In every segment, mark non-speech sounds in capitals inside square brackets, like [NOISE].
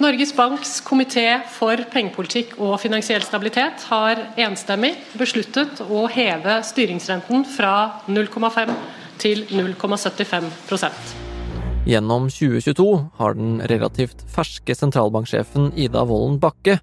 Norges Banks komité for pengepolitikk og finansiell stabilitet har enstemmig besluttet å heve styringsrenten fra 0,5 til 0,75% Gjennom 2022 har den relativt ferske sentralbanksjefen Ida Wolden Bakke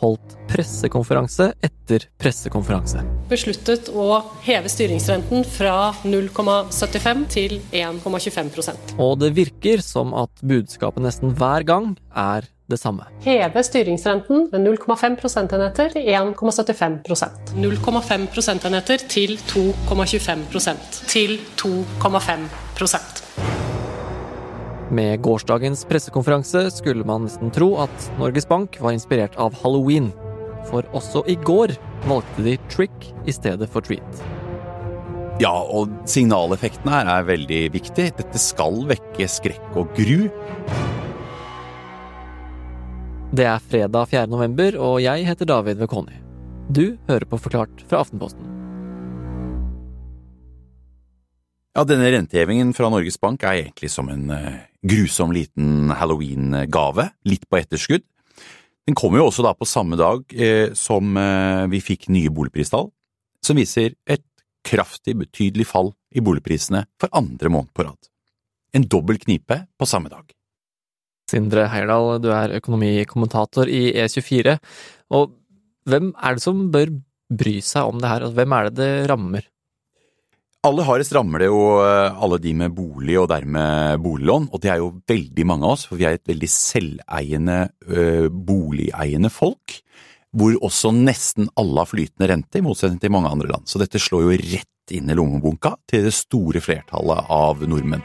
holdt pressekonferanse etter pressekonferanse. Besluttet å heve styringsrenten fra 0,75 til 1,25% Og det virker som at budskapet nesten hver gang er det samme. Heve styringsrenten med 0,5 prosentenheter til 1,75 prosent. 0,5 prosentenheter til 2,25 prosent. til 2,5 prosent. Med gårsdagens pressekonferanse skulle man nesten tro at Norges Bank var inspirert av halloween. For også i går valgte de trick i stedet for treat. Ja, og signaleffekten her er veldig viktig. Dette skal vekke skrekk og gru. Det er fredag 4. november, og jeg heter David Vekoni. Du hører på Forklart fra Aftenposten. Ja, denne rentehevingen fra Norges Bank er egentlig som en uh, grusom liten halloween-gave, litt på etterskudd. Den kommer jo også da på samme dag eh, som eh, vi fikk nye boligpristall, som viser et kraftig, betydelig fall i boligprisene for andre måned på rad. En dobbel knipe på samme dag. Sindre Heierdal, du er økonomikommentator i E24. Og hvem er det som bør bry seg om det her? og hvem er det det rammer? Aller hardest rammer det jo eh, alle de med bolig og dermed boliglån, og det er jo veldig mange av oss, for vi er et veldig selveiende, øh, boligeiende folk. Hvor også nesten alle har flytende rente, i motsetning til mange andre land. Så dette slår jo rett inn i lommeboka til det store flertallet av nordmenn.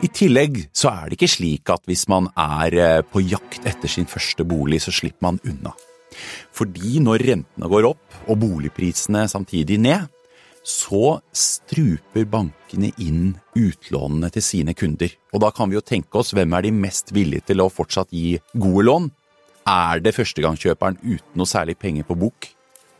I tillegg så er det ikke slik at hvis man er eh, på jakt etter sin første bolig, så slipper man unna. Fordi når rentene går opp og boligprisene samtidig ned, så struper bankene inn utlånene til sine kunder. Og da kan vi jo tenke oss hvem er de mest villige til å fortsatt gi gode lån? Er det førstegangskjøperen uten noe særlig penger på bok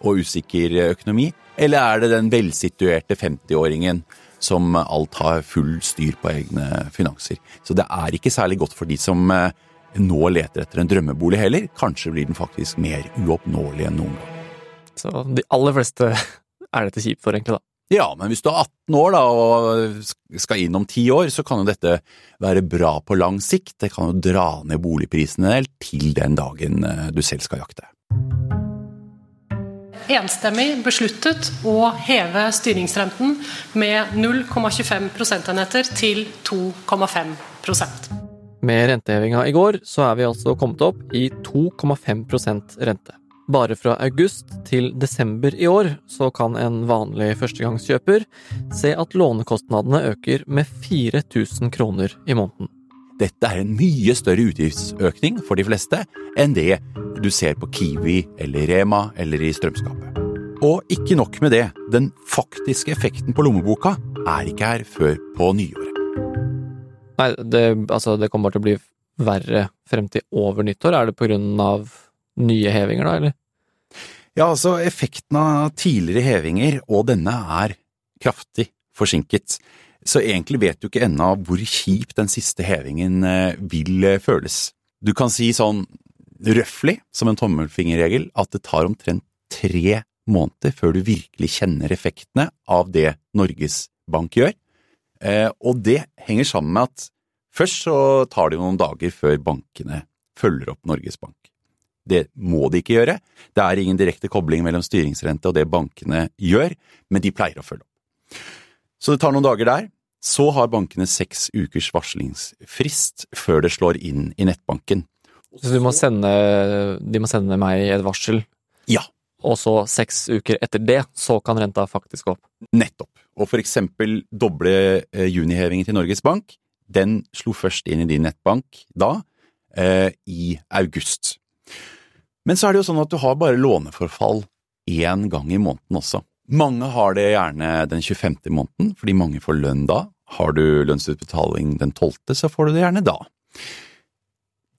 og usikker økonomi, eller er det den velsituerte 50-åringen som alt har full styr på egne finanser. Så det er ikke særlig godt for de som eh, nå leter etter en drømmebolig heller. Kanskje blir den faktisk mer uoppnåelig enn noen gang. Så de aller fleste er dette kjipt for, egentlig, da? Ja, men hvis du er 18 år da, og skal inn om 10 år, så kan jo dette være bra på lang sikt. Det kan jo dra ned boligprisene til den dagen eh, du selv skal jakte enstemmig besluttet å heve styringsrenten med 0,25 prosentenheter til 2,5% Med rentehevinga i går så er vi altså kommet opp i 2,5% rente. Bare fra august til desember i år så kan en vanlig førstegangskjøper se at lånekostnadene øker med 4000 kroner i måneden. Dette er en mye større utgiftsøkning for de fleste enn det du ser på Kiwi eller Rema eller i strømskapet. Og ikke nok med det, den faktiske effekten på lommeboka er ikke her før på nyåret. Nei, det, altså, det kommer til å bli verre frem til over nyttår. Er det på grunn av nye hevinger, da, eller? Ja, altså, effekten av tidligere hevinger og denne er kraftig forsinket. Så egentlig vet du ikke ennå hvor kjip den siste hevingen eh, vil eh, føles. Du kan si sånn røftlig, som en tommelfingerregel, at det tar omtrent tre måneder før du virkelig kjenner effektene av det Norges Bank gjør. Eh, og det henger sammen med at først så tar det noen dager før bankene følger opp Norges Bank. Det må de ikke gjøre. Det er ingen direkte kobling mellom styringsrente og det bankene gjør, men de pleier å følge opp. Så det tar noen dager der. Så har bankene seks ukers varslingsfrist før det slår inn i nettbanken. Så må sende, de må sende meg et varsel? Ja. Og så seks uker etter det, så kan renta faktisk gå opp? Nettopp. Og for eksempel doble eh, junihevingen til Norges Bank, den slo først inn i din nettbank da, eh, i august. Men så er det jo sånn at du har bare låneforfall én gang i måneden også. Mange har det gjerne den 25. i måneden, fordi mange får lønn da. Har du lønnsutbetaling den 12., så får du det gjerne da.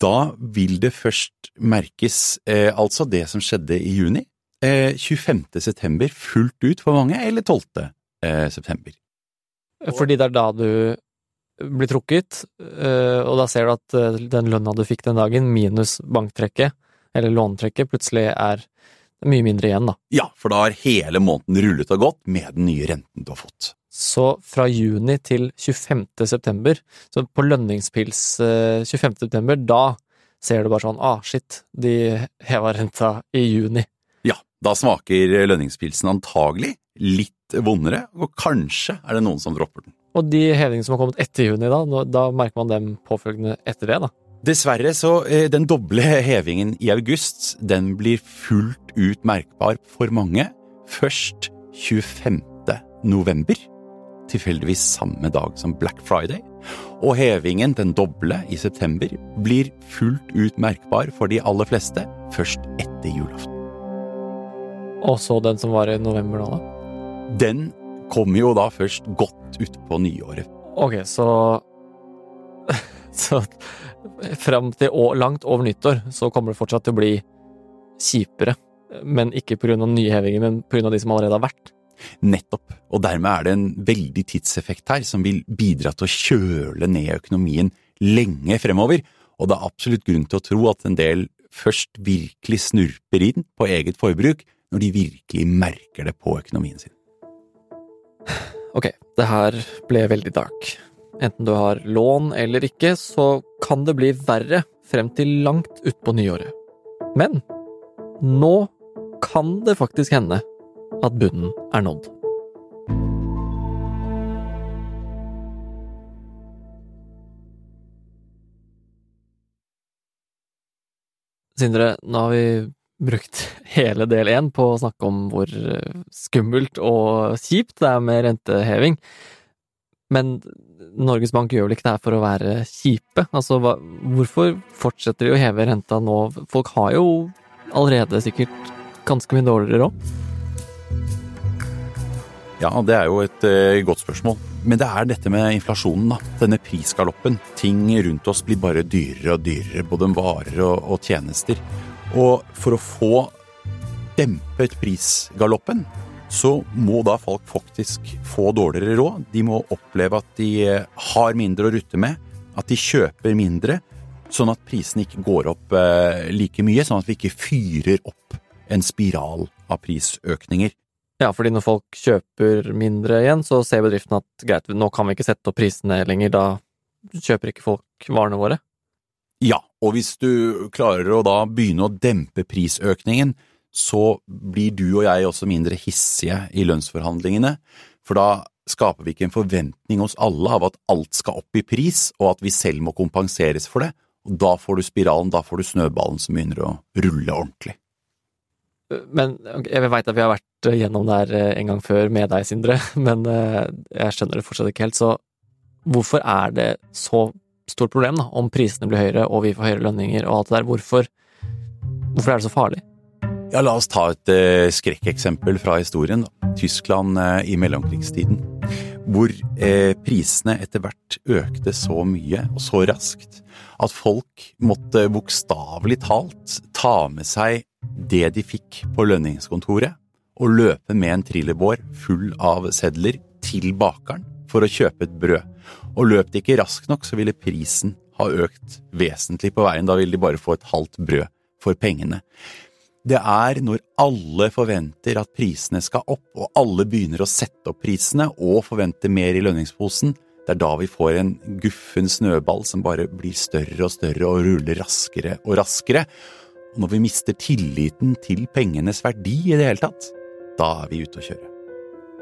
Da vil det først merkes eh, altså det som skjedde i juni. Eh, 25. september fullt ut for mange, eller 12. Eh, september. Fordi det er da du blir trukket, eh, og da ser du at eh, den lønna du fikk den dagen, minus banktrekket, eller låntrekket, plutselig er mye mindre igjen, da. Ja, for da har hele måneden rullet og gått med den nye renten du har fått. Så fra juni til 25. september, så på lønningspils eh, 25. september, da ser du bare sånn ah, shit, de heva renta i juni. Ja, da smaker lønningspilsen antagelig litt vondere, og kanskje er det noen som dropper den. Og de hevingene som har kommet etter juni, da, da merker man dem påfølgende etter det, da. Dessverre så eh, den doble hevingen i august, den blir fullt ut merkbar for mange først 25. november, tilfeldigvis samme dag som Black Friday. Og hevingen, den doble, i september, blir fullt ut merkbar for de aller fleste først etter julaften. Og så den som var i november nå, da. Den kommer jo da først godt utpå nyåret. Ok, så [LAUGHS] Så fram til langt over nyttår så kommer det fortsatt til å bli kjipere. Men ikke på grunn av nye hevinger, men av de som allerede har vært. Nettopp. Og dermed er det en veldig tidseffekt her som vil bidra til å kjøle ned økonomien lenge fremover. Og det er absolutt grunn til å tro at en del først virkelig snurper inn på eget forbruk når de virkelig merker det på økonomien sin. Ok, det her ble veldig dark. Enten du har lån eller ikke, så kan det bli verre frem til langt utpå nyåret. Men nå kan det faktisk hende at bunnen er nådd. Sindre, nå har vi brukt hele del én på å snakke om hvor skummelt og kjipt det er med renteheving. Men Norges Bank gjør vel ikke det her for å være kjipe? Altså, hva, hvorfor fortsetter de å heve renta nå? Folk har jo allerede sikkert ganske mye dårligere råd. Ja, det er jo et eh, godt spørsmål. Men det er dette med inflasjonen, da. Denne prisgaloppen. Ting rundt oss blir bare dyrere og dyrere, både varer og, og tjenester. Og for å få dempet prisgaloppen, så må da folk faktisk få dårligere råd. De må oppleve at de eh, har mindre å rutte med, at de kjøper mindre, sånn at prisene ikke går opp eh, like mye, sånn at vi ikke fyrer opp en spiral av prisøkninger. Ja, fordi når folk kjøper mindre igjen, så ser bedriften at greit, nå kan vi ikke sette opp prisene lenger, da kjøper ikke folk varene våre. Ja, og hvis du klarer å da begynne å dempe prisøkningen, så blir du og jeg også mindre hissige i lønnsforhandlingene, for da skaper vi ikke en forventning hos alle av at alt skal opp i pris, og at vi selv må kompenseres for det, og da får du spiralen, da får du snøballen som begynner å rulle ordentlig. Men jeg veit at vi har vært gjennom det her eh, en gang før med deg, Sindre, [LAUGHS] men eh, jeg skjønner det fortsatt ikke helt, så hvorfor er det så stort problem da, om prisene blir høyere og vi får høyere lønninger og alt det der? Hvorfor, hvorfor er det så farlig? Ja, la oss ta et eh, skrekkeksempel fra historien. Tyskland eh, i mellomkrigstiden. Hvor eh, prisene etter hvert økte så mye og så raskt at folk måtte bokstavelig talt ta med seg det de fikk på lønningskontoret, og løpe med en trillebår full av sedler til bakeren for å kjøpe et brød. Og løp de ikke raskt nok, så ville prisen ha økt vesentlig på veien. Da ville de bare få et halvt brød for pengene. Det er når alle forventer at prisene skal opp, og alle begynner å sette opp prisene og forventer mer i lønningsposen, det er da vi får en guffen snøball som bare blir større og større og ruller raskere og raskere. Og når vi mister tilliten til pengenes verdi i det hele tatt, da er vi ute å kjøre.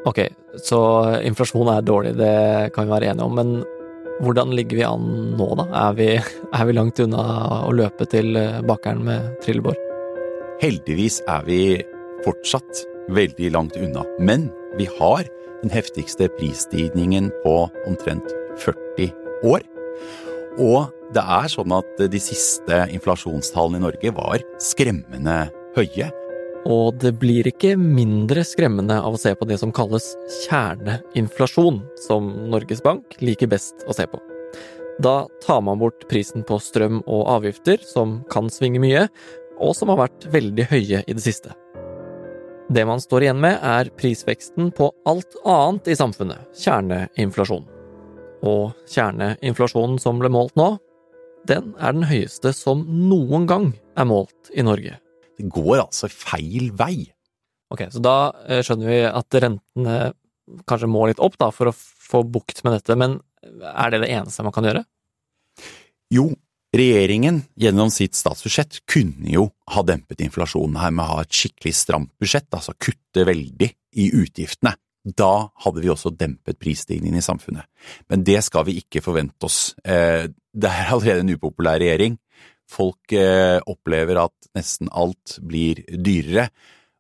Ok, så inflasjon er dårlig, det kan vi være enige om, men hvordan ligger vi an nå, da? Er vi, er vi langt unna å løpe til bakeren med trillebår? Heldigvis er vi fortsatt veldig langt unna, men vi har den heftigste prisstigningen på omtrent 40 år. Og det er sånn at de siste inflasjonstallene i Norge var skremmende høye. Og det blir ikke mindre skremmende av å se på det som kalles kjerneinflasjon, som Norges Bank liker best å se på. Da tar man bort prisen på strøm og avgifter, som kan svinge mye, og som har vært veldig høye i det siste. Det man står igjen med, er prisveksten på alt annet i samfunnet, kjerneinflasjon. Og kjerneinflasjonen som ble målt nå, den er den høyeste som noen gang er målt i Norge. Det går altså feil vei. Ok, så da eh, skjønner vi at rentene kanskje må litt opp da, for å få bukt med dette, men er det det eneste man kan gjøre? Jo, regjeringen gjennom sitt statsbudsjett kunne jo ha dempet inflasjonen her med å ha et skikkelig stramt budsjett, altså kutte veldig i utgiftene. Da hadde vi også dempet prisstigningen i samfunnet. Men det skal vi ikke forvente oss. Eh, det er [LAUGHS] allerede en upopulær regjering. Folk eh, opplever at nesten alt blir dyrere,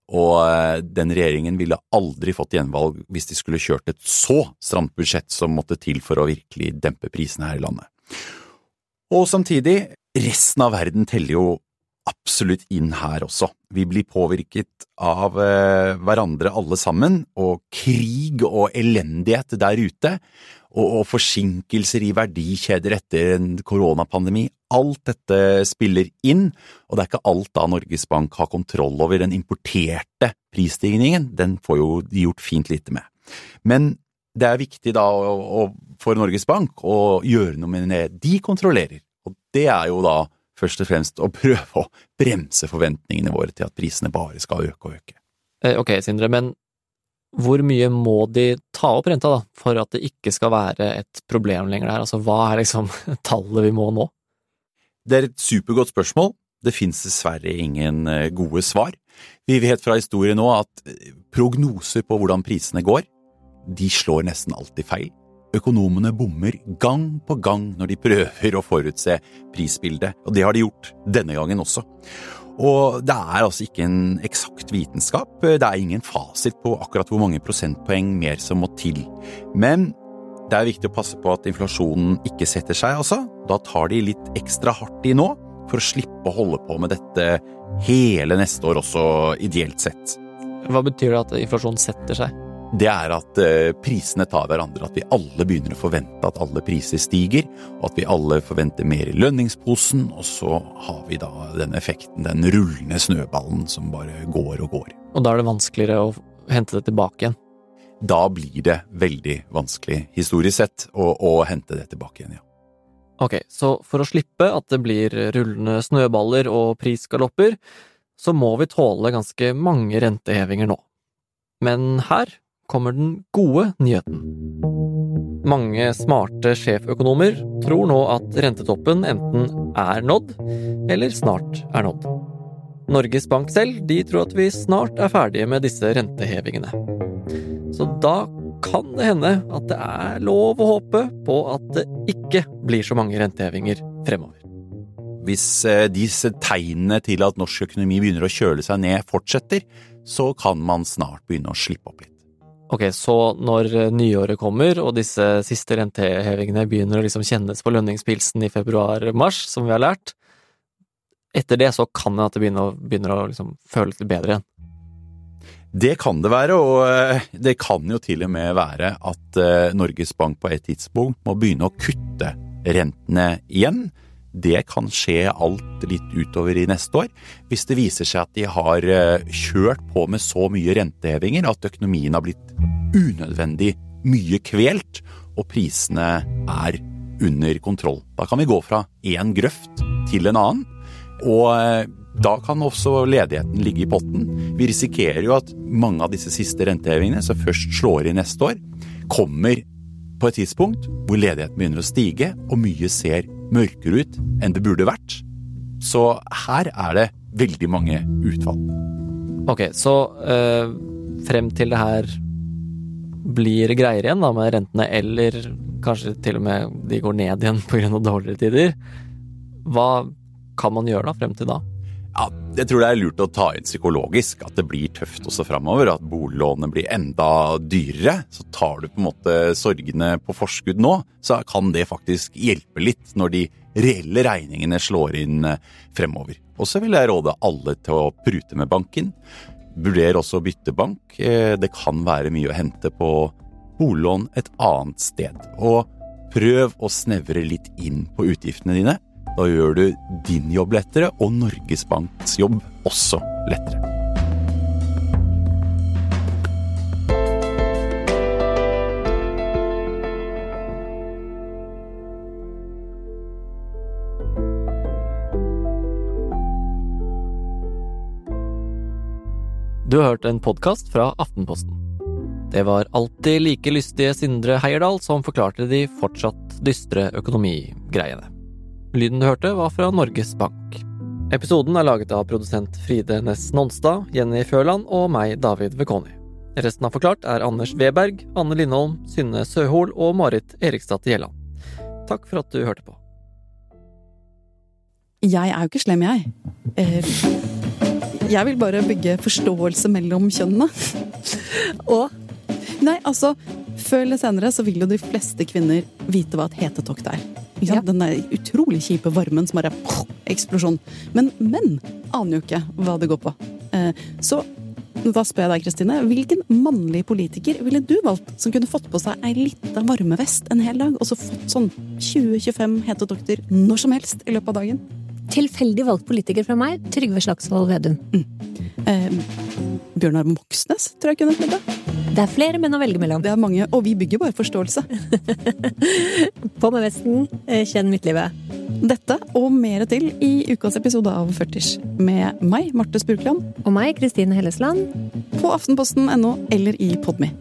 og eh, den regjeringen ville aldri fått gjenvalg hvis de skulle kjørt et så stramt budsjett som måtte til for å virkelig dempe prisene her i landet. Og samtidig, resten av verden teller jo absolutt inn her også. Vi blir påvirket av eh, hverandre alle sammen, og krig og elendighet der ute, og, forsinkelser i verdikjeder etter en koronapandemi. Alt dette spiller inn, og det er ikke alt da Norges Bank har kontroll over. Den importerte prisstigningen, den får jo de gjort fint lite med. Men det er viktig da for Norges Bank å gjøre noe med det de kontrollerer, og det er jo da først og fremst å prøve å bremse forventningene våre til at prisene bare skal øke og øke. Eh, ok, Sindre, men hvor mye må de ta opp renta da, for at det ikke skal være et problem lenger der? Altså, hva er liksom [LAUGHS] tallet vi må nå? Det er et supergodt spørsmål. Det finnes dessverre ingen eh, gode svar. Vi vet fra historien nå at eh, prognoser på hvordan prisene går, de slår nesten alltid feil. Økonomene bommer gang på gang når de prøver å forutse prisbildet, og det har de gjort denne gangen også. Og det er altså ikke en eksakt vitenskap, det er ingen fasit på akkurat hvor mange prosentpoeng mer som må til. Men det er viktig å passe på at inflasjonen ikke setter seg, altså. Da tar de litt ekstra hardt i nå, for å slippe å holde på med dette hele neste år også, ideelt sett. Hva betyr det at inflasjonen setter seg? Det er at eh, prisene tar hverandre, at vi alle begynner å forvente at alle priser stiger, og at vi alle forventer mer i lønningsposen, og så har vi da den effekten, den rullende snøballen som bare går og går. Og da er det vanskeligere å hente det tilbake igjen? Da blir det veldig vanskelig, historisk sett, å, å hente det tilbake igjen, ja. Ok, så for å slippe at det blir rullende snøballer og prisgalopper, så må vi tåle ganske mange rentehevinger nå. Men her kommer den gode nyheten. Mange smarte sjeføkonomer tror nå at rentetoppen enten er nådd, eller snart er nådd. Norges Bank selv de tror at vi snart er ferdige med disse rentehevingene. Så da kan det hende at det er lov å håpe på at det ikke blir så mange rentehevinger fremover. Hvis eh, disse tegnene til at norsk økonomi begynner å kjøle seg ned fortsetter, så kan man snart begynne å slippe opp litt. Ok, så når eh, nyåret kommer og disse siste rentehevingene begynner å liksom kjennes på lønningspilsen i februar-mars, som vi har lært, etter det så kan det at det begynner å, begynner å liksom føles litt bedre igjen. Det kan det være, og eh, det kan jo til og med være at eh, Norges Bank på et tidspunkt må begynne å kutte rentene igjen. Det kan skje alt litt utover i neste år, hvis det viser seg at de har kjørt på med så mye rentehevinger at økonomien har blitt unødvendig mye kvelt, og prisene er under kontroll. Da kan vi gå fra én grøft til en annen, og eh, da kan også ledigheten ligge i potten. Vi risikerer jo at mange av disse siste rentehevingene, som først slår i neste år, kommer på et tidspunkt hvor ledigheten begynner å stige, og mye ser mørkere ut enn det burde vært. Så her er det veldig mange utfall. Ok, så øh, frem til det her blir greier igjen da med rentene, eller kanskje til og med de går ned igjen pga. dårligere tider, hva kan man gjøre da frem til da? Ja, jeg tror det er lurt å ta inn psykologisk at det blir tøft også framover. At boliglånet blir enda dyrere. Så tar du på en måte sorgene på forskudd nå, så kan det faktisk hjelpe litt når de reelle regningene slår inn eh, fremover. Og så vil jeg råde alle til å prute med banken. Vurder også å bytte bank. Eh, det kan være mye å hente på boliglån et annet sted. Og prøv å snevre litt inn på utgiftene dine. Da gjør du din jobb lettere, og Norges Banks jobb også lettere. Du har hørt en podkast fra Aftenposten. Det var alltid like lystige Sindre Heierdal som forklarte de fortsatt dystre økonomigreiene. Lyden du hørte, var fra Norges Bank. Episoden er laget av produsent Fride Næss Nonstad, Jenny Førland og meg, David Vekoni. Resten av Forklart er Anders Weberg, Anne Lindholm, Synne Søhol og Marit Eriksdatt-Gjelland. Takk for at du hørte på. Jeg er jo ikke slem, jeg. Eh, jeg vil bare bygge forståelse mellom kjønnene. [LAUGHS] Og Nei, altså, før eller senere så vil jo de fleste kvinner vite hva et hetetokt er. Ja. Den der utrolig kjipe varmen som bare eksplosjon. Men menn aner jo ikke hva det går på. Eh, Så da spør jeg deg, Kristine, hvilken mannlig politiker ville du valgt som kunne fått på seg ei lita varmevest en hel dag, og så fått sånn 20-25 hetetokter når som helst i løpet av dagen? tilfeldig valgt politiker fra meg, Trygve Slagsvold Vedum. Eh, Bjørnar Moxnes tror jeg kunne blitt det. Er flere menn å velge mellom. Det er mange, og vi bygger bare forståelse. [LAUGHS] På med vesten, eh, kjenn midtlivet. Dette og mer til i ukas episode av Førters med meg, Marte Spurkland, Og meg, Kristine Hellesland. på aftenposten.no eller i Podme.